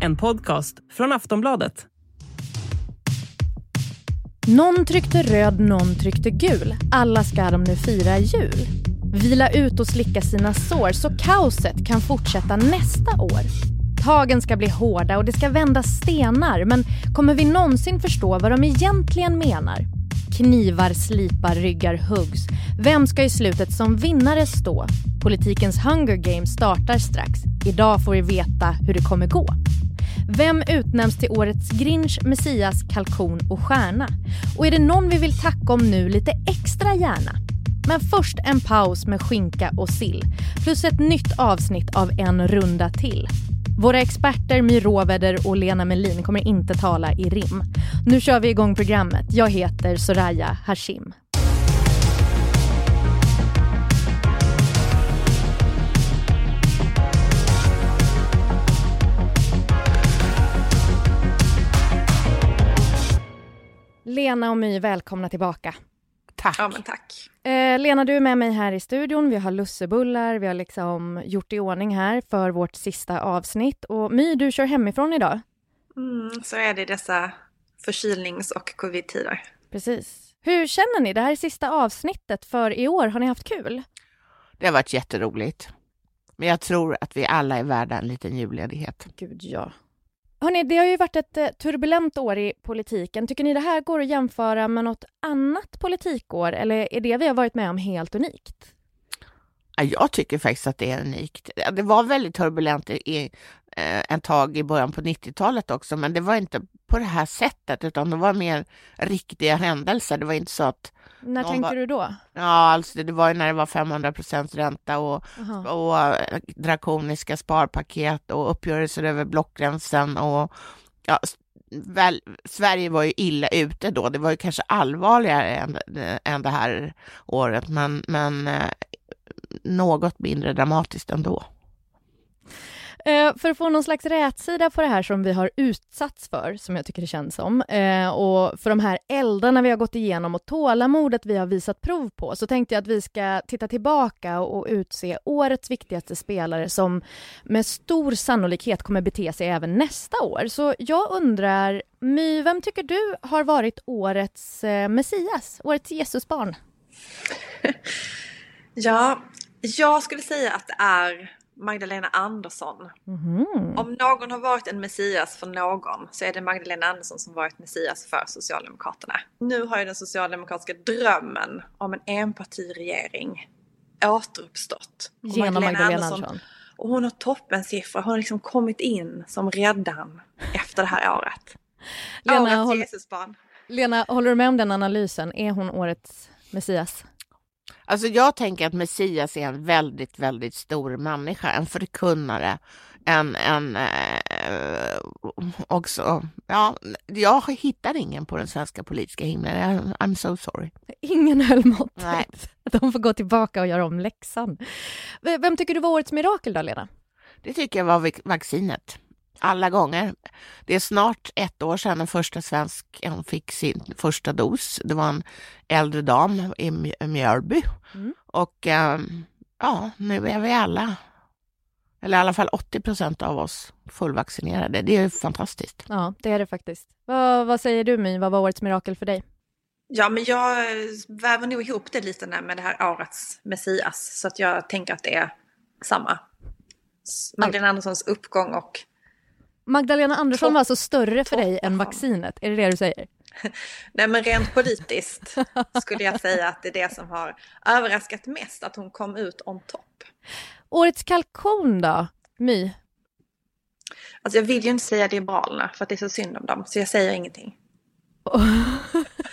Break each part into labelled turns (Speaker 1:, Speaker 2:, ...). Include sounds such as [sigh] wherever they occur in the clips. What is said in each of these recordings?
Speaker 1: En podcast från Aftonbladet.
Speaker 2: Någon tryckte röd, någon tryckte gul. Alla ska de nu fira jul. Vila ut och slicka sina sår så kaoset kan fortsätta nästa år. Tagen ska bli hårda och det ska vändas stenar men kommer vi någonsin förstå vad de egentligen menar? Knivar slipar, ryggar huggs. Vem ska i slutet som vinnare stå? Politikens Hunger Games startar strax. Idag får vi veta hur det kommer gå. Vem utnämns till årets Grinch, Messias, kalkon och stjärna? Och är det någon vi vill tacka om nu lite extra gärna? Men först en paus med skinka och sill plus ett nytt avsnitt av En runda till. Våra experter My Råveder och Lena Melin kommer inte tala i rim. Nu kör vi igång programmet. Jag heter Soraya Hashim. Lena och My, välkomna tillbaka.
Speaker 3: Tack.
Speaker 4: Ja, men tack.
Speaker 2: Eh, Lena, du är med mig här i studion. Vi har lussebullar, vi har liksom gjort i ordning här för vårt sista avsnitt. Och My, du kör hemifrån idag.
Speaker 4: Mm, så är det i dessa förkylnings och covid-tider.
Speaker 2: Precis. Hur känner ni? Det här är sista avsnittet för i år. Har ni haft kul?
Speaker 3: Det har varit jätteroligt. Men jag tror att vi alla är värda en liten julledighet.
Speaker 2: Gud, ja. Hörrni, det har ju varit ett eh, turbulent år i politiken. Tycker ni det här går att jämföra med något annat politikår eller är det vi har varit med om helt unikt?
Speaker 3: Ja, Jag tycker faktiskt att det är unikt. Det var väldigt turbulent i, eh, en tag i början på 90-talet också, men det var inte på det här sättet, utan det var mer riktiga händelser. Det var inte så att...
Speaker 2: När tänkte
Speaker 3: var-
Speaker 2: du då?
Speaker 3: Ja, alltså det var ju när det var 500 procents ränta och, och eh, drakoniska sparpaket och uppgörelser över blockgränsen och ja, väl, Sverige var ju illa ute då. Det var ju kanske allvarligare än, än det här året, men, men eh, något mindre dramatiskt ändå.
Speaker 2: Eh, för att få någon slags rätsida på det här som vi har utsatts för, som jag tycker det känns som, eh, och för de här eldarna vi har gått igenom och tålamodet vi har visat prov på, så tänkte jag att vi ska titta tillbaka och utse årets viktigaste spelare som med stor sannolikhet kommer bete sig även nästa år. Så jag undrar, My, vem tycker du har varit årets eh, Messias, årets Jesusbarn? [laughs]
Speaker 4: Ja, jag skulle säga att det är Magdalena Andersson.
Speaker 2: Mhm.
Speaker 4: Om någon har varit en Messias för någon så är det Magdalena Andersson som varit Messias för Socialdemokraterna. Nu har ju den socialdemokratiska drömmen om en enpartiregering återuppstått. Och
Speaker 2: Genom Magdalena Andersson.
Speaker 4: Och hon har toppensiffror. Hon har liksom kommit in som räddaren efter det här året.
Speaker 2: Lena,
Speaker 4: Årets
Speaker 2: håll-
Speaker 4: Jesusbarn.
Speaker 2: Lena, håller du med om den analysen? Är hon årets Messias?
Speaker 3: Alltså jag tänker att Messias är en väldigt, väldigt stor människa, en förkunnare, en, en eh, också, ja, jag hittar ingen på den svenska politiska himlen. I'm- I'm so sorry.
Speaker 2: Ingen höll måttet.
Speaker 3: Nej.
Speaker 2: De får gå tillbaka och göra om läxan. Vem tycker du var årets mirakel då, Lena?
Speaker 3: Det tycker jag var vac- vaccinet. Alla gånger. Det är snart ett år sedan den första svensken fick sin första dos. Det var en äldre dam i Mj- Mjölby.
Speaker 2: Mm.
Speaker 3: Och ehm, ja, nu är vi alla, eller i alla fall 80 procent av oss fullvaccinerade. Det är ju fantastiskt.
Speaker 2: Ja, det är det faktiskt. Vad, vad säger du, My? Vad var årets mirakel för dig?
Speaker 4: Ja, men jag väver nog ihop det lite med det här årets Messias. Så att jag tänker att det är samma. Magdalena Anderssons uppgång och...
Speaker 2: Magdalena Andersson
Speaker 4: Topp-
Speaker 2: var alltså större för dig än vaccinet? Är det det du säger? [laughs]
Speaker 4: Nej, men rent politiskt skulle jag säga att det är det som har överraskat mest. Att hon kom ut on top.
Speaker 2: Årets kalkon då, My?
Speaker 4: Alltså jag vill ju inte säga Liberalerna för att det är så synd om dem. Så jag säger ingenting. [laughs]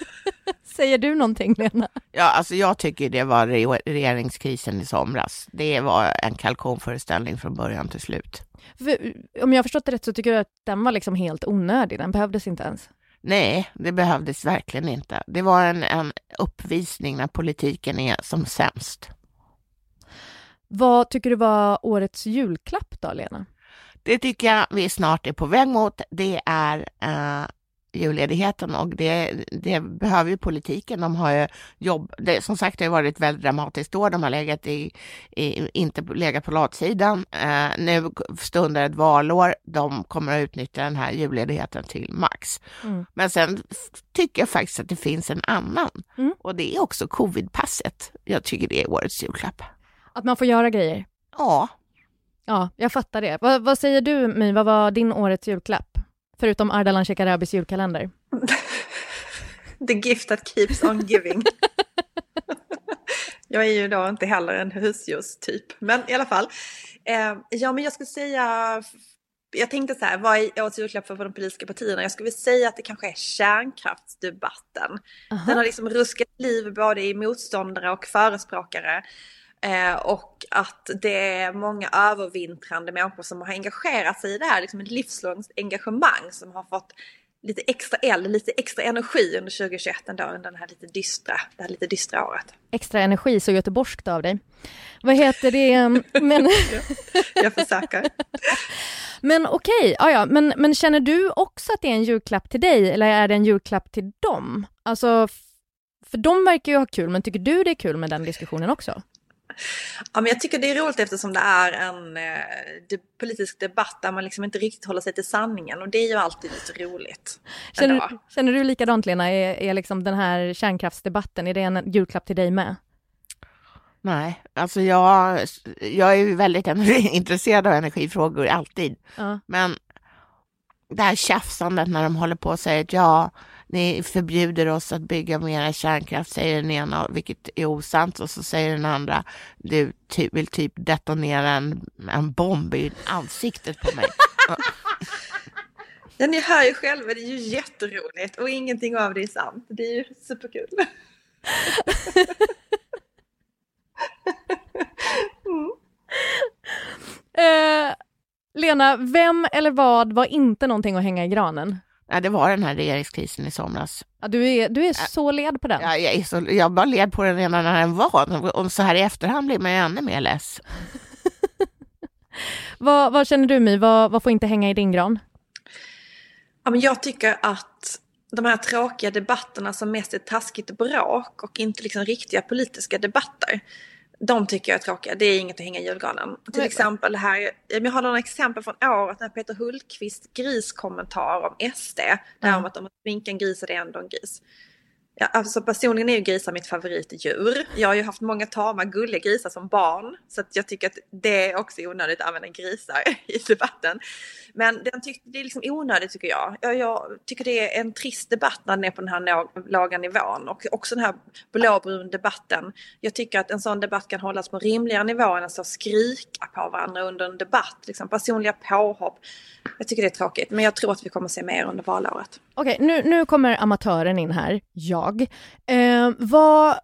Speaker 2: Säger du någonting, Lena?
Speaker 3: Ja, alltså jag tycker det var re- regeringskrisen i somras. Det var en kalkonföreställning från början till slut.
Speaker 2: För, om jag har förstått det rätt så tycker du att den var liksom helt onödig. Den behövdes inte ens.
Speaker 3: Nej, det behövdes verkligen inte. Det var en, en uppvisning när politiken är som sämst.
Speaker 2: Vad tycker du var årets julklapp då, Lena?
Speaker 3: Det tycker jag vi snart är på väg mot. Det är eh, julledigheten och det, det behöver ju politiken. De har ju jobb, det, som sagt det har varit väldigt dramatiskt år. De har legat i, i inte legat på latsidan. Eh, nu stundar ett valår. De kommer att utnyttja den här julledigheten till max. Mm. Men sen tycker jag faktiskt att det finns en annan mm. och det är också covidpasset. Jag tycker det är årets julklapp.
Speaker 2: Att man får göra grejer?
Speaker 3: Ja.
Speaker 2: Ja, jag fattar det. vad, vad säger du My, vad var din årets julklapp? Förutom Ardalan Shekarabis julkalender.
Speaker 4: The gift that keeps on giving. [laughs] jag är ju då inte heller en husdjurstyp, men i alla fall. Eh, ja, men jag skulle säga jag tänkte så här, vad är årets julklapp för de politiska partierna? Jag skulle säga att det kanske är kärnkraftsdebatten. Uh -huh. Den har liksom ruskat liv både i motståndare och förespråkare. Eh, och att det är många övervintrande människor som har engagerat sig i det här, liksom ett livslångt engagemang som har fått lite extra eld, lite extra energi under 2021 ändå, under den här lite dystra, det här lite dystra året.
Speaker 2: Extra energi, så göteborgskt av dig. Vad heter det? [laughs] Men...
Speaker 4: Jag försöker. [laughs]
Speaker 2: men okej, okay, ja, men, men känner du också att det är en julklapp till dig eller är det en julklapp till dem? Alltså, för de verkar ju ha kul, men tycker du det är kul med den diskussionen också?
Speaker 4: Ja, men jag tycker det är roligt eftersom det är en eh, de, politisk debatt där man liksom inte riktigt håller sig till sanningen och det är ju alltid lite roligt.
Speaker 2: Känner, känner du likadant Lena, är, är liksom den här kärnkraftsdebatten, är det en julklapp till dig med?
Speaker 3: Nej, alltså jag, jag är ju väldigt [laughs] intresserad av energifrågor alltid. Ja. Men det här tjafsandet när de håller på och säger att ja, ni förbjuder oss att bygga mera kärnkraft, säger den ena, vilket är osant. Och så säger den andra, du ty vill typ detonera en, en bomb i ansiktet på mig. [laughs]
Speaker 4: ja, ni hör ju själva, det är ju jätteroligt och ingenting av det är sant. Det är ju superkul.
Speaker 2: mm. [laughs] uh, Lena, vem eller vad var inte någonting att hänga i granen?
Speaker 3: Ja, det var den här regeringskrisen i somras.
Speaker 2: Ja, du, är, du är så led på den.
Speaker 3: Ja, jag, är så, jag bara led på den redan när den var. Och så här i efterhand blir man ju ännu mer less. [laughs]
Speaker 2: vad, vad, känner du My, vad, vad får inte hänga i din gran?
Speaker 4: Ja, men jag tycker att de här tråkiga debatterna som mest är taskigt bråk och inte liksom riktiga politiska debatter de tycker jag är tråkiga. Det är inget att hänga i julgranen. Till Nej. exempel här, jag har några exempel från året när Peter Hultqvist griskommentar om SD. Det här om att om man sminkar en gris är det ändå en gris. Ja, alltså personligen är ju grisar mitt favoritdjur. Jag har ju haft många tama gulliga grisar som barn. Så att jag tycker att det är också onödigt att använda grisar [laughs] i debatten. Men den tyck, det är liksom onödigt tycker jag. jag. jag. tycker det är en trist debatt när den är på den här låga nivån. Och också den här blåbrun debatten. Jag tycker att en sån debatt kan hållas på rimligare nivå än att skrika på varandra under en debatt. Liksom personliga påhopp. Jag tycker det är tråkigt. Men jag tror att vi kommer att se mer under valåret.
Speaker 2: Okej, nu, nu kommer amatören in här. Ja. Jag. Eh, vad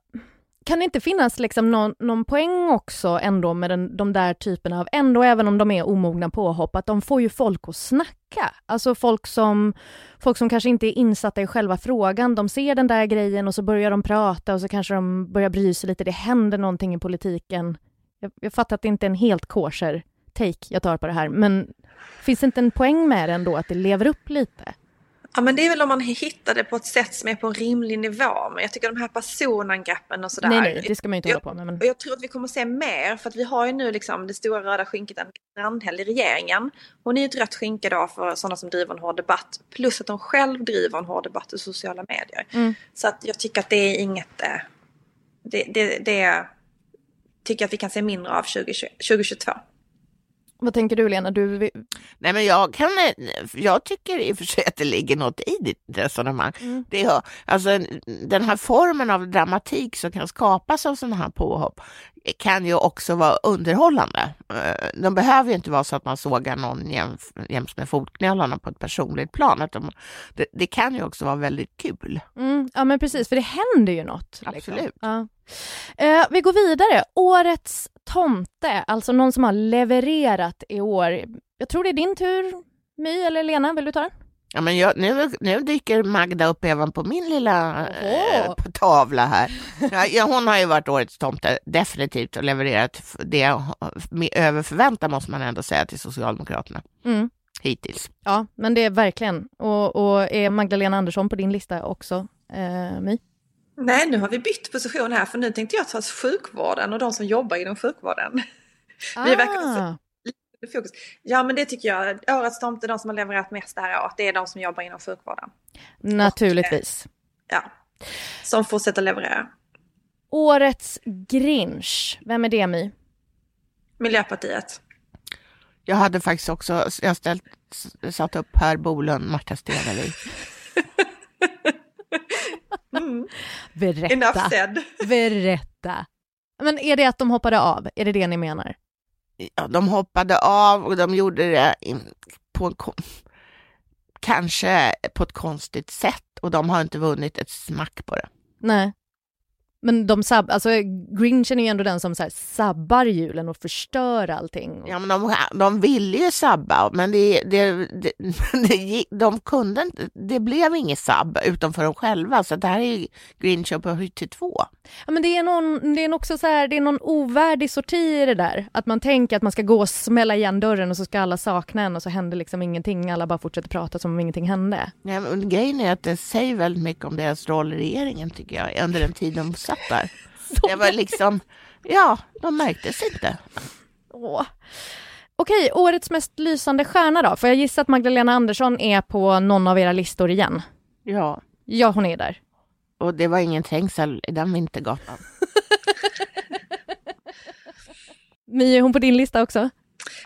Speaker 2: kan det inte finnas liksom någon, någon poäng också ändå med den, de där typerna av, ändå även om de är omogna påhopp, att de får ju folk att snacka. Alltså folk som, folk som kanske inte är insatta i själva frågan, de ser den där grejen och så börjar de prata och så kanske de börjar bry sig lite, det händer någonting i politiken. Jag, jag fattar att det inte är en helt kosher take jag tar på det här, men finns det inte en poäng med det ändå, att det lever upp lite?
Speaker 4: Ja men det är väl om man hittar det på ett sätt som är på en rimlig nivå. Men jag tycker de här personangreppen och sådär.
Speaker 2: Nej nej, det ska man ju inte
Speaker 4: jag,
Speaker 2: hålla på med. Men...
Speaker 4: Och jag tror att vi kommer att se mer för att vi har ju nu liksom det stora röda skynket en Strandhäll i regeringen. Hon är ju ett rött skynke då för sådana som driver en hård debatt. Plus att de själv driver en hård debatt i sociala medier. Mm. Så att jag tycker att det är inget... Eh, det, det, det tycker jag att vi kan se mindre av 2020, 2022.
Speaker 2: Vad tänker du Lena? Du...
Speaker 3: Nej, men jag, kan, jag tycker i och för sig att det ligger något i ditt resonemang. Mm. Det, alltså, den här formen av dramatik som kan skapas av sådana här påhopp kan ju också vara underhållande. Eh, de behöver ju inte vara så att man sågar någon jäms, jäms med fotknölarna på ett personligt plan. De, det, det, kan ju också vara väldigt kul.
Speaker 2: Mm, ja men precis, för det händer ju något.
Speaker 3: Liksom. Absolut. Liksom.
Speaker 2: Ja. Eh, vi går vidare. Årets tomte, alltså någon som har levererat i år. Jag tror det är din tur, My eller Lena, vill du ta den?
Speaker 3: Ja, men jag, nu, nu dyker Magda upp även på min lilla eh, tavla här. Ja, hon har ju varit årets tomte, definitivt, och levererat det över förväntan måste man ändå säga till Socialdemokraterna.
Speaker 2: Mm.
Speaker 3: hittills.
Speaker 2: Ja, men det är verkligen. Och, och är Magdalena Andersson på din lista också, eh, My?
Speaker 4: Nej, nu har vi bytt position här för nu tänkte jag ta sjukvården och de som jobbar inom sjukvården. Vi verkar så- Fokus. Ja, men det tycker jag. Årets tomte, de som har levererat mest det här året, det är de som jobbar inom sjukvården.
Speaker 2: Naturligtvis.
Speaker 4: Ja, som fortsätter leverera.
Speaker 2: Årets Grinch, vem är det My?
Speaker 4: Miljöpartiet.
Speaker 3: Jag hade faktiskt också jag ställt, satt upp Per Bolund, Marta Stenevi. [laughs]
Speaker 4: Mm. [laughs]
Speaker 2: Berätta.
Speaker 4: Enough said. [laughs]
Speaker 2: Berätta. Men är det att de hoppade av? Är det det ni menar?
Speaker 3: Ja, de hoppade av och de gjorde det på en, kon- kanske på ett konstigt sätt och de har inte vunnit ett smack på det.
Speaker 2: Nej. Men de sab alltså Grinchen är ju ändå den som så här sabbar julen och förstör allting.
Speaker 3: Ja, men de, de ville ju sabba, men det, det, det, [laughs] det, de kunde inte. Det blev inget sabb utom för dem själva, så det här är ju Grinch på 82.
Speaker 2: Ja, men det är, någon, det är också så här, det är någon ovärdig sorti i det där. Att man tänker att man ska gå och smälla igen dörren och så ska alla sakna en och så händer liksom ingenting. Alla bara fortsätter prata som om ingenting hände.
Speaker 3: Nej, men grejen är att det säger väldigt mycket om deras roll i regeringen, tycker jag, under den tid de satt där. [laughs] Det var liksom, ja, de märktes inte.
Speaker 2: Åh. Okej, årets mest lysande stjärna då? Får jag gissa att Magdalena Andersson är på någon av era listor igen?
Speaker 3: Ja,
Speaker 2: Ja, hon är där.
Speaker 3: och det var ingen trängsel i den vintergatan. [laughs]
Speaker 2: My, är hon på din lista också?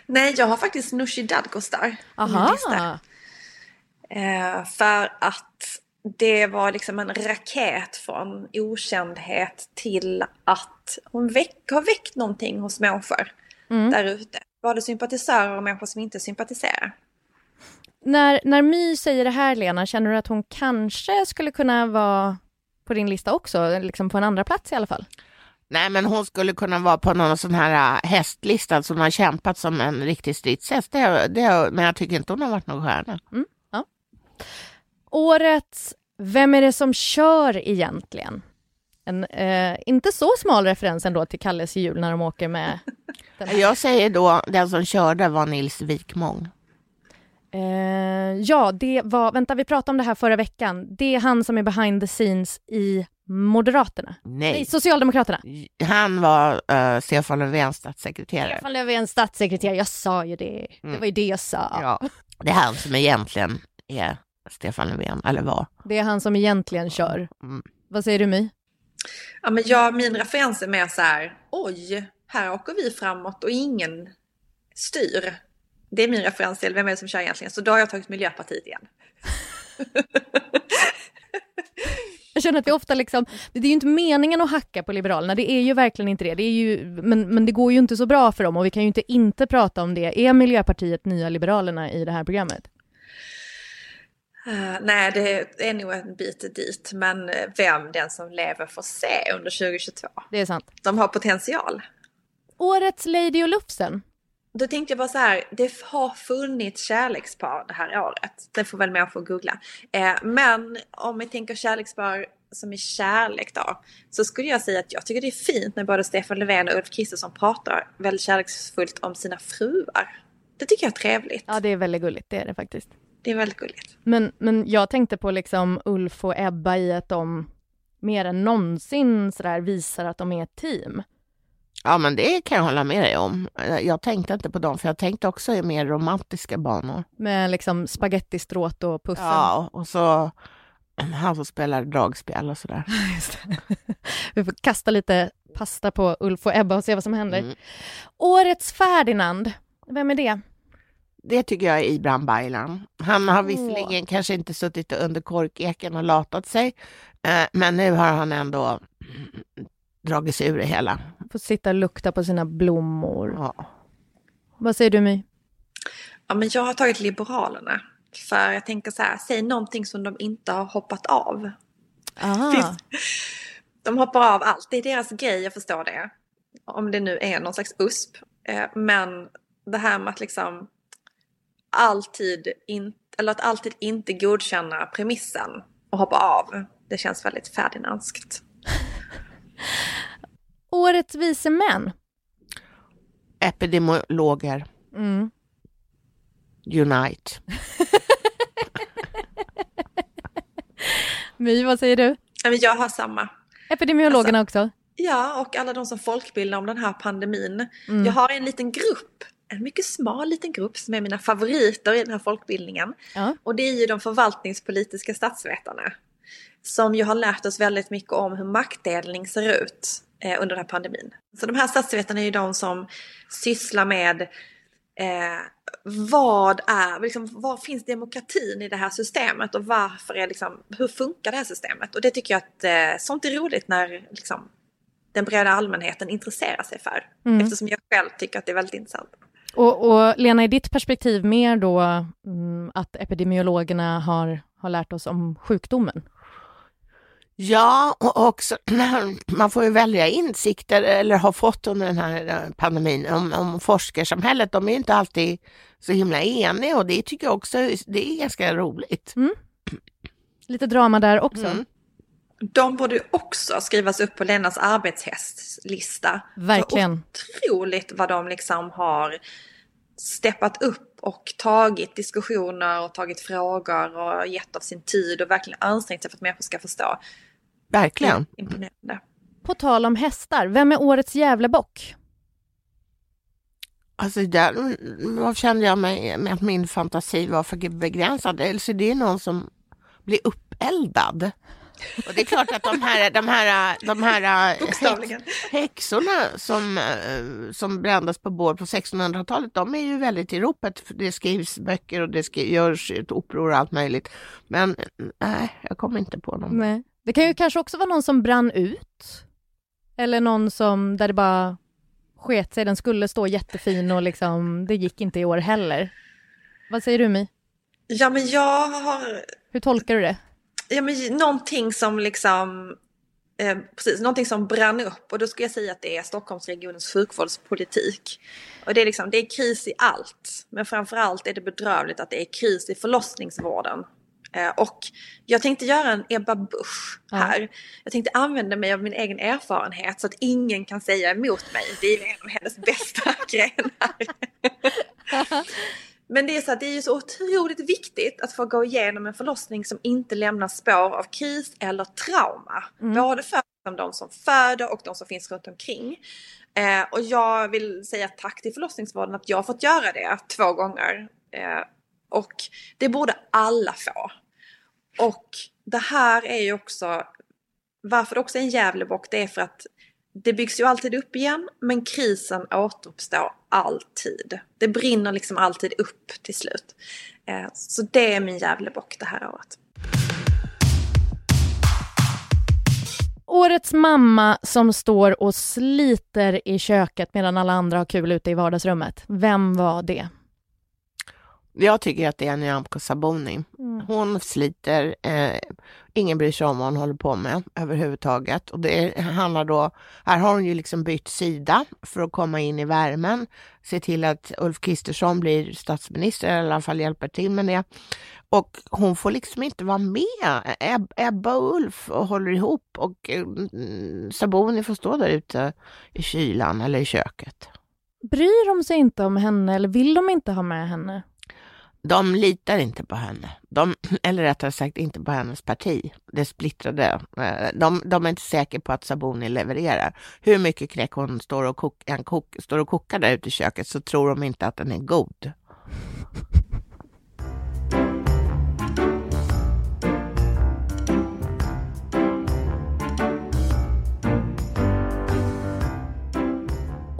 Speaker 4: Nej, jag har faktiskt Nooshi Dadgostar på min lista. Eh, för att det var liksom en raket från okändhet till att hon väck, har väckt någonting hos människor
Speaker 2: Mm.
Speaker 4: där ute. Både sympatisörer och människor som inte sympatiserar.
Speaker 2: När, när My säger det här, Lena, känner du att hon kanske skulle kunna vara på din lista också? Liksom på en andra plats i alla fall?
Speaker 3: Nej, men hon skulle kunna vara på någon sån här äh, hästlista som har kämpat som en riktig stridshäst. Det, det, men jag tycker inte hon har varit någon stjärna.
Speaker 2: Årets Vem är det som kör egentligen? En eh, inte så smal referens ändå till Kalles jul när de åker med. [laughs]
Speaker 3: Jag säger då, den som körde var Nils Wikmång.
Speaker 2: Eh, ja, det var, vänta vi pratade om det här förra veckan. Det är han som är behind the scenes i Moderaterna. Nej,
Speaker 3: Nej,
Speaker 2: Socialdemokraterna.
Speaker 3: han var uh, Stefan Löfvens statssekreterare.
Speaker 2: Stefan Löfven, statssekreterare. Jag sa ju det. Det
Speaker 3: Mm.
Speaker 2: var ju det jag sa.
Speaker 3: Ja, det är han som egentligen är Stefan Löfven, eller var.
Speaker 2: Det är han som egentligen kör.
Speaker 3: Mm.
Speaker 2: Vad säger du My?
Speaker 4: Ja, men jag, min referens är mer så här, oj, här åker vi framåt och ingen styr. Det är min referens till vem är det som kör egentligen. Så då har jag tagit Miljöpartiet igen. [laughs]
Speaker 2: Jag känner att vi ofta liksom, det är ju inte meningen att hacka på Liberalerna, det är ju verkligen inte det. det är ju, men, men det går ju inte så bra för dem och vi kan ju inte inte prata om det. Är Miljöpartiet nya Liberalerna i det här programmet?
Speaker 4: Eh, nej, det är nog en bit dit. Men eh, vem den som lever får se under 2022.
Speaker 2: Det är sant.
Speaker 4: De har potential.
Speaker 2: Årets Lady och Lufsen.
Speaker 4: Då tänkte jag bara så här, det har funnits kärlekspar det här året. Det får väl människor googla. Eh, men om vi tänker kärlekspar som är kärlek då. Så skulle jag säga att jag tycker det är fint när både Stefan Löfven och Ulf Kristersson pratar väldigt kärleksfullt om sina fruar. Det tycker jag är trevligt.
Speaker 2: Ja, det är väldigt gulligt, det är det faktiskt.
Speaker 4: Det är väldigt gulligt.
Speaker 2: Men, men jag tänkte på liksom Ulf och Ebba i att de mer än någonsin sådär visar att de är ett team.
Speaker 3: Ja, men det kan jag hålla med dig om. Jag tänkte inte på dem, för jag tänkte också i mer romantiska banor.
Speaker 2: Med liksom spagettistråt och puffen.
Speaker 3: Ja, och så han som spelar dragspel och sådär. [laughs]
Speaker 2: Just det. Vi får kasta lite pasta på Ulf och Ebba och se vad som händer.
Speaker 3: Mm.
Speaker 2: Årets Ferdinand, vem är det?
Speaker 3: Det tycker jag är Ibrahim Baylan. Han har visserligen kanske inte suttit under korkeken och latat sig, eh, men nu har han ändå dragit sig ur det hela.
Speaker 2: Får sitta och lukta på sina blommor.
Speaker 3: Ja.
Speaker 2: Vad säger du My?
Speaker 4: Ja, men jag har tagit Liberalerna. För jag tänker så här, säg någonting som de inte har hoppat av.
Speaker 2: Aha.
Speaker 4: De hoppar av allt. Det är deras grej, jag förstår det. Om det nu är någon slags USP. Eh, Men det här med att liksom alltid, in, eller att alltid inte godkänna premissen och hoppa av. Det känns väldigt Ferdinandskt. [laughs]
Speaker 2: Årets vise män.
Speaker 3: Epidemiologer.
Speaker 2: Mm.
Speaker 3: Unite. [laughs]
Speaker 2: My, vad säger du?
Speaker 4: Jag har samma.
Speaker 2: Epidemiologerna också?
Speaker 4: Ja, och alla de som folkbildar om den här pandemin.
Speaker 2: Mm.
Speaker 4: Jag har en liten grupp, en mycket smal liten grupp som är mina favoriter i den här folkbildningen.
Speaker 2: Ja.
Speaker 4: Och det är ju de förvaltningspolitiska statsvetarna. Som ju har lärt oss väldigt mycket om hur maktdelning ser ut eh, under den här pandemin. Så de här statsvetarna är ju de som sysslar med eh, vad är, liksom, var finns demokratin i det här systemet och varför är liksom, hur funkar det här systemet? Och det tycker jag att eh, sånt är roligt när liksom, den breda allmänheten intresserar sig för.
Speaker 2: Mm.
Speaker 4: Eftersom jag själv tycker att det är väldigt intressant.
Speaker 2: Och, och Lena, i ditt perspektiv mer då mm, att epidemiologerna har, har lärt oss om sjukdomen?
Speaker 3: Ja, och också [clears throat] man får ju välja insikter eller har fått under den här eh, pandemin om, om forskarsamhället. De är ju inte alltid så himla eniga och det tycker jag också det är ganska roligt.
Speaker 2: Lite drama där också.
Speaker 3: Mm.
Speaker 4: De borde också skrivas upp på Lenas arbetshästlista.
Speaker 2: Verkligen.
Speaker 4: För otroligt vad de liksom har steppat upp och tagit diskussioner och tagit frågor och gett av sin tid och verkligen ansträngt sig för att människor ska förstå.
Speaker 3: Verkligen.
Speaker 4: Imponerande.
Speaker 2: På tal om hästar, vem är årets Gävlebock?
Speaker 3: Alltså där vad kände jag mig med att min fantasi var för begränsad. Eller så det är någon som blir uppeldad. Och det är klart att de här, de här, de här
Speaker 4: Bokstavligen.
Speaker 3: häxorna som, eh, som brändes på bål på 1600-talet, de är ju väldigt i ropet. Det skrivs böcker och det skri- görs ett uppror och allt möjligt. Men nej, jag kommer inte på någon.
Speaker 2: Nej. Det kan ju kanske också vara någon som brann ut. Eller någon som, där det bara sket sig. Den skulle stå jättefin och liksom, det gick inte i år heller. Vad säger du My?
Speaker 4: Ja men jag har
Speaker 2: Hur tolkar du det?
Speaker 4: Ja, men någonting som liksom eh, precis, någonting som brann upp och då skulle jag säga att det är Stockholmsregionens sjukvårdspolitik. Och det är liksom, det är kris i allt. Men framförallt är det bedrövligt att det är kris i förlossningsvården. Eh, och jag tänkte göra en Ebba Busch här. Jag tänkte använda mig av min egen erfarenhet så att ingen kan säga emot mig. Det är en av hennes bästa [laughs] grenar. [laughs] Men det är så att det är ju så otroligt viktigt att få gå igenom en förlossning som inte lämnar spår av kris eller trauma. Både för de som föder och de som finns runt omkring. Eh, och jag vill säga tack till förlossningsvården att jag har fått göra det två gånger. Eh, och det borde alla få. Och det här är ju också, varför det också är en Gävlebock, det är för att det byggs ju alltid upp igen, men krisen återuppstår alltid. Det brinner liksom alltid upp till slut. Eh, så det är min Gävlebock det här året.
Speaker 2: Årets mamma som står och sliter i köket medan alla andra har kul ute i vardagsrummet. Vem var det?
Speaker 3: Jag tycker att det är Nyamko Sabuni. Hon sliter, eh, ingen bryr sig om vad hon håller på med överhuvudtaget. Och det handlar då, här har hon ju liksom bytt sida för att komma in i värmen, se till att Ulf Kristersson blir statsminister, eller i alla fall hjälper till med det. Och hon får liksom inte vara med. Eb Ebba och Ulf håller ihop och eh, Sabuni får stå där ute i kylan eller i köket.
Speaker 2: Bryr de sig inte om henne eller vill de inte ha med henne?
Speaker 3: De litar inte på henne. De, [clears throat] eller rättare sagt inte på hennes parti. Det splittrade. Eh, de, de är inte säkra på att Sabuni levererar. Hur mycket knäck hon står och, kok, en kok, står och kokar där ute i köket så tror de inte att den är god.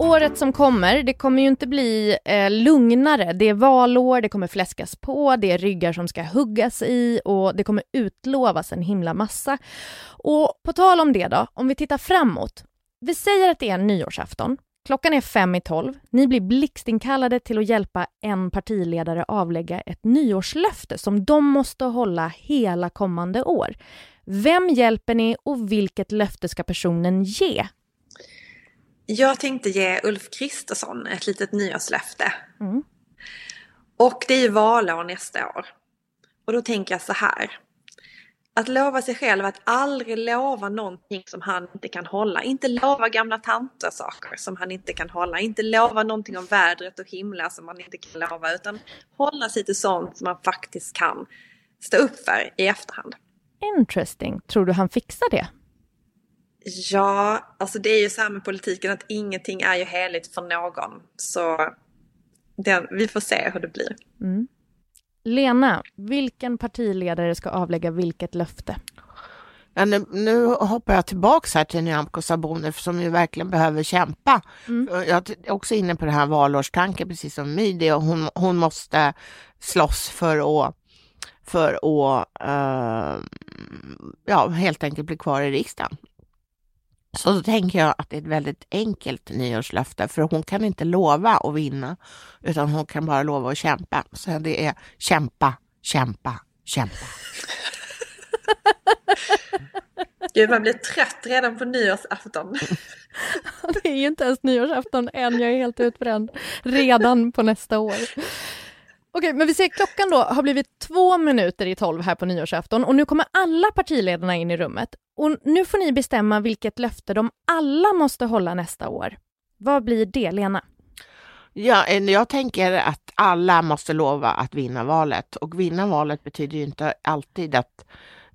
Speaker 2: Året som kommer, det kommer ju inte bli eh, lugnare. Det är valår, det kommer fläskas på, det är ryggar som ska huggas i och det kommer utlovas en himla massa. Och på tal om det då, om vi tittar framåt. Vi säger att det är nyårsafton. Klockan är fem i tolv. Ni blir blixtinkallade till att hjälpa en partiledare avlägga ett nyårslöfte som de måste hålla hela kommande år. Vem hjälper ni och vilket löfte ska personen ge?
Speaker 4: Jag tänkte ge Ulf Kristersson ett litet nyårslöfte.
Speaker 2: Mm.
Speaker 4: Och det är ju valår nästa år. Och då tänker jag så här. att lova sig själv att aldrig lova någonting som han inte kan hålla. Inte lova gamla tanter saker som han inte kan hålla. Inte lova någonting om vädret och himla som han inte kan lova. Utan hålla sig till sånt som han faktiskt kan stå upp för i efterhand.
Speaker 2: Interesting. Tror du han fixar det?
Speaker 4: Ja, alltså det är ju så här med politiken att ingenting är ju heligt för någon. Så den, vi får se hur det blir.
Speaker 2: Mm. Lena, vilken partiledare ska avlägga vilket löfte?
Speaker 3: Ja, nu, nu hoppar jag tillbaks här till Nyamko Sabuni som ju verkligen behöver kämpa. Mm. Jag är också inne på det här valårstanken precis som My. Hon, hon måste slåss för att för att uh, ja, helt enkelt bli kvar i riksdagen. Så då tänker jag att det är ett väldigt enkelt nyårslöfte, för hon kan inte lova att vinna, utan hon kan bara lova att kämpa. Så det är kämpa, kämpa, kämpa. [laughs]
Speaker 4: Gud, man blir trött redan på nyårsafton. [laughs]
Speaker 2: det är ju inte ens nyårsafton än, jag är helt utbränd. Redan på nästa år. Okej, men vi ser klockan då har blivit två minuter i tolv här på nyårsafton och nu kommer alla partiledarna in i rummet. Och nu får ni bestämma vilket löfte de alla måste hålla nästa år. Vad blir det, Lena?
Speaker 3: Ja, eh, jag tänker att alla måste lova att vinna valet och vinna valet betyder ju inte alltid att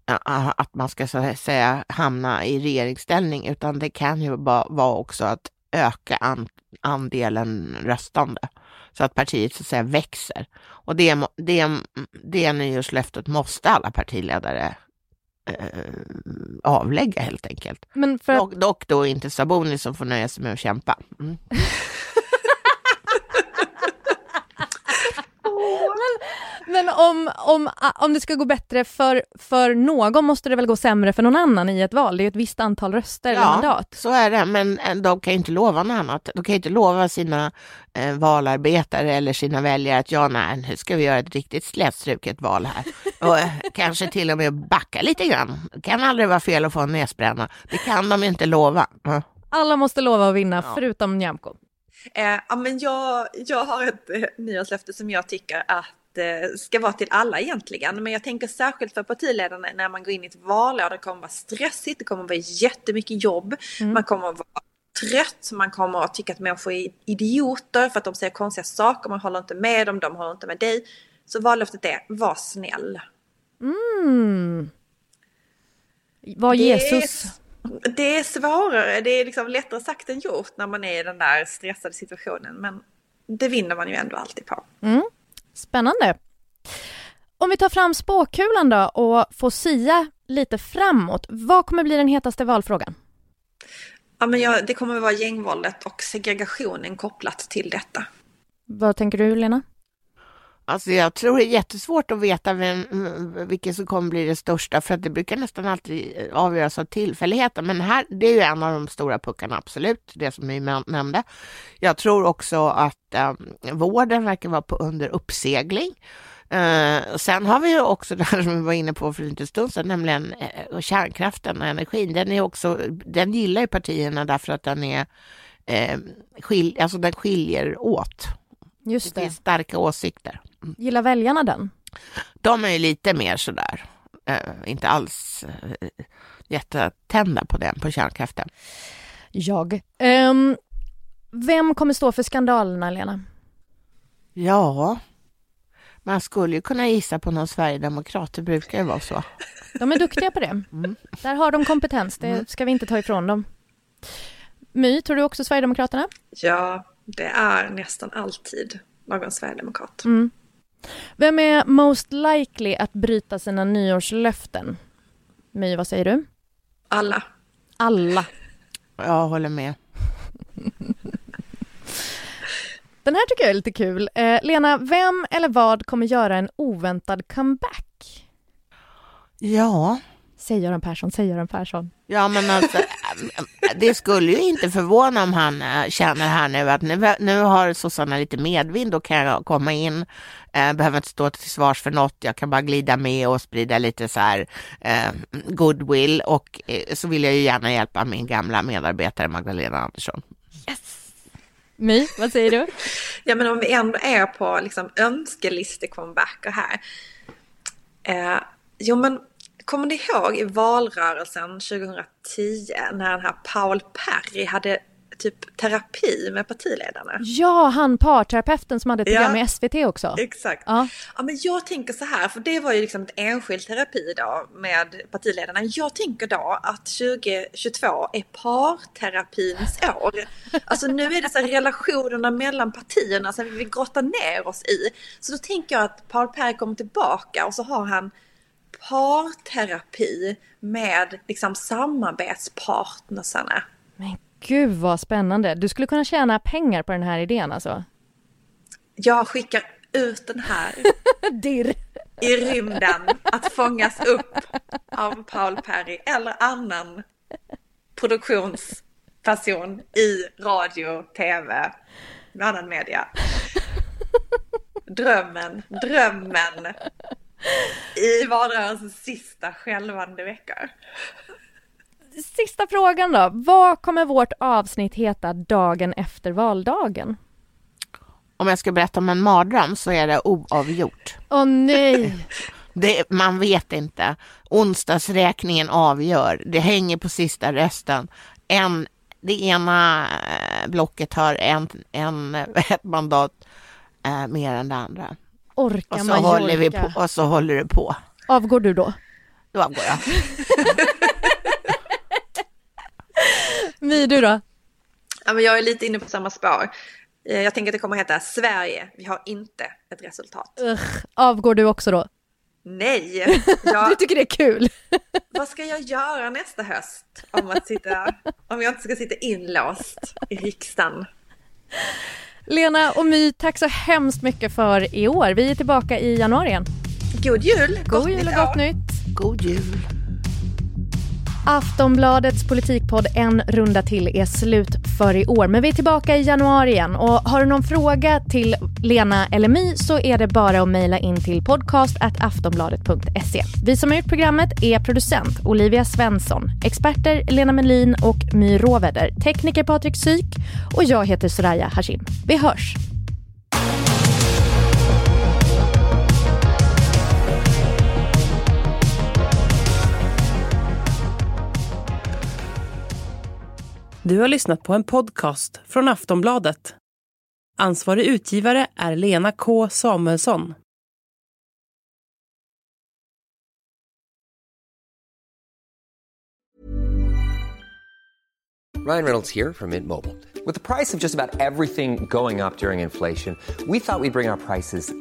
Speaker 3: eh, eh, att man ska så att säga hamna i regeringsställning, utan det kan ju vara också att öka andelen röstande så att partiet så att säga växer. Och det, det, det nyårslöftet måste alla partiledare avlägga helt enkelt. Men för... dock, dock då inte Saboni som får nöja sig med att kämpa. Mm. [laughs]
Speaker 2: Men om, om, om det ska gå bättre för, för någon måste det väl gå sämre för någon annan i ett val? Det är ju ett visst antal röster eller mandat.
Speaker 3: Ja, så är det, men eh, de kan ju inte lova något annat. De kan ju inte lova sina eh, valarbetare eller sina väljare att ja, nej, nu ska vi göra ett riktigt slätstruket val här. Och eh, [laughs] kanske till och med backa lite grann. Det kan aldrig vara fel att få en näsbränna. Det kan de inte lova. Mm.
Speaker 2: Alla måste lova att vinna, ja. förutom Nyamko.
Speaker 4: Eh, ja, men jag, jag har ett eh, nyårslöfte som jag tycker att ska vara till alla egentligen. Men jag tänker särskilt för partiledarna när man går in i ett valår. Det kommer vara stressigt, det kommer vara jättemycket jobb. Mm. Man kommer vara trött, man kommer att tycka att människor är idioter för att de säger konstiga saker. Man håller inte med dem, de håller inte med dig. Så vallöftet är, var snäll.
Speaker 2: Mm. Var Jesus.
Speaker 4: Det är svårare, det är liksom lättare sagt än gjort när man är i den där stressade situationen. Men det vinner man ju ändå alltid på.
Speaker 2: Mm. Spännande. Om vi tar fram spåkulan då och får sia lite framåt. Vad kommer bli den hetaste valfrågan?
Speaker 4: Ja, men ja, det kommer att vara gängvåldet och segregationen kopplat till detta.
Speaker 2: Vad tänker du, Lena?
Speaker 3: Alltså jag tror det är jättesvårt att veta vem, vilken som kommer bli det största, för att det brukar nästan alltid eh, avgöras av tillfälligheter. Men här, det är ju en av de stora puckarna, absolut, det som vi nämnde. Jag tror också att eh, vården verkar vara på, under uppsegling. Eh, sen har vi ju också [laughs] det här som vi var inne på för en liten stund sedan, nämligen eh, kärnkraften och energin. Den, är också, den gillar ju partierna därför att den är eh, skil, alltså den skiljer åt. Just det. det finns starka åsikter.
Speaker 2: Gillar väljarna den?
Speaker 3: De är ju lite mer sådär, äh, inte alls äh, jättetända på den, på kärnkraften.
Speaker 2: Jag. Um, vem kommer stå för skandalerna, Lena?
Speaker 3: Ja, man skulle ju kunna gissa på någon sverigedemokrat, det brukar ju vara så.
Speaker 2: De är duktiga på det. [laughs] Mm. Där har de kompetens, det mm. ska vi inte ta ifrån dem. My, tror du också Sverigedemokraterna?
Speaker 4: Ja, det är nästan alltid någon sverigedemokrat. Mm.
Speaker 2: Vem är most likely att bryta sina nyårslöften? My, vad säger du?
Speaker 4: Alla.
Speaker 2: Alla.
Speaker 3: Jag håller med. [laughs]
Speaker 2: Den här tycker jag är lite kul. Eh, Lena, vem eller vad kommer göra en oväntad comeback?
Speaker 3: Ja,
Speaker 2: Säg Göran Persson, säg Göran Persson.
Speaker 3: Ja, men alltså, det skulle ju inte förvåna om han äh, känner här nu att nu, nu har sossarna lite medvind, då kan jag komma in, äh, behöver inte stå till svars för något, jag kan bara glida med och sprida lite så här äh, goodwill och så vill jag ju gärna hjälpa min gamla medarbetare Magdalena Andersson.
Speaker 2: Yes! My, vad säger du?
Speaker 4: ja, men om vi ändå är på liksom önskeliste-comebacker här. Eh, jo, men kommer ni ihåg i valrörelsen 2010 när den här Paul Perry hade typ terapi med partiledarna?
Speaker 2: Ja, han parterapeuten som hade ett program
Speaker 4: Ja.
Speaker 2: i SVT också.
Speaker 4: Exakt.
Speaker 2: Ja.
Speaker 4: Ja. men jag tänker så här, för det var ju liksom ett enskild terapi då med partiledarna. Jag tänker då att 2022 är parterapins år. Alltså nu är det så här relationerna mellan partierna som vi vill grotta ner oss i. Så då tänker jag att Paul Perry kommer tillbaka och så har han parterapi med liksom samarbetspartnersarna.
Speaker 2: Men gud vad spännande. Du skulle kunna tjäna pengar på den här idén alltså.
Speaker 4: Jag skickar ut den här [laughs]
Speaker 2: Dirr.
Speaker 4: i rymden att fångas upp av Paul Perry eller annan produktionsperson i radio, tv, annan media. [laughs] Drömmen, drömmen i valrörelsens sista skälvande veckor.
Speaker 2: Sista frågan då. Vad kommer vårt avsnitt heta dagen efter valdagen?
Speaker 3: Om jag ska berätta om en mardröm så är det oavgjort.
Speaker 2: Åh nej!
Speaker 3: Det, man vet inte. Onsdagsräkningen avgör. Det hänger på sista rösten. En, det ena eh, blocket har en, en, ett mandat eh, mer än det andra.
Speaker 2: Orka
Speaker 3: Och så,
Speaker 2: Mallorca.
Speaker 3: håller vi på, och så håller det på.
Speaker 2: Avgår du då?
Speaker 3: Då går jag. [laughs]
Speaker 2: My, du då?
Speaker 4: Ja, men jag är lite inne på samma spår. Eh, Jag tänker att det kommer att heta Sverige, vi har inte ett resultat.
Speaker 2: Ugh. Avgår du också då?
Speaker 4: Nej! [laughs]
Speaker 2: Du
Speaker 4: Jag,
Speaker 2: tycker det är kul? [laughs]
Speaker 4: vad ska jag göra nästa höst om, att sitta, om jag inte ska sitta inlåst i riksdagen?
Speaker 2: Lena och My, tack så hemskt mycket för i år. Vi är tillbaka i januari igen.
Speaker 4: God jul!
Speaker 2: God jul och gott nytt!
Speaker 3: God jul.
Speaker 2: Aftonbladets politikpodd En runda till är slut för i år. Men vi är tillbaka i januari igen. Och har du någon fråga till Lena eller My så är det bara att mejla in till podcast.aftonbladet.se. Vi som har gjort programmet är producent Olivia Svensson, experter Lena Melin och My Råväder, tekniker Patrik Syk och jag heter Soraya Hashim. Vi hörs!
Speaker 1: Du har lyssnat på en podcast från Aftonbladet. Ansvarig utgivare är Lena K Samuelsson.
Speaker 5: Ryan Reynolds här från Mint Mobile. priset på nästan allt som går upp under inflationen, trodde vi att vi skulle bring våra priser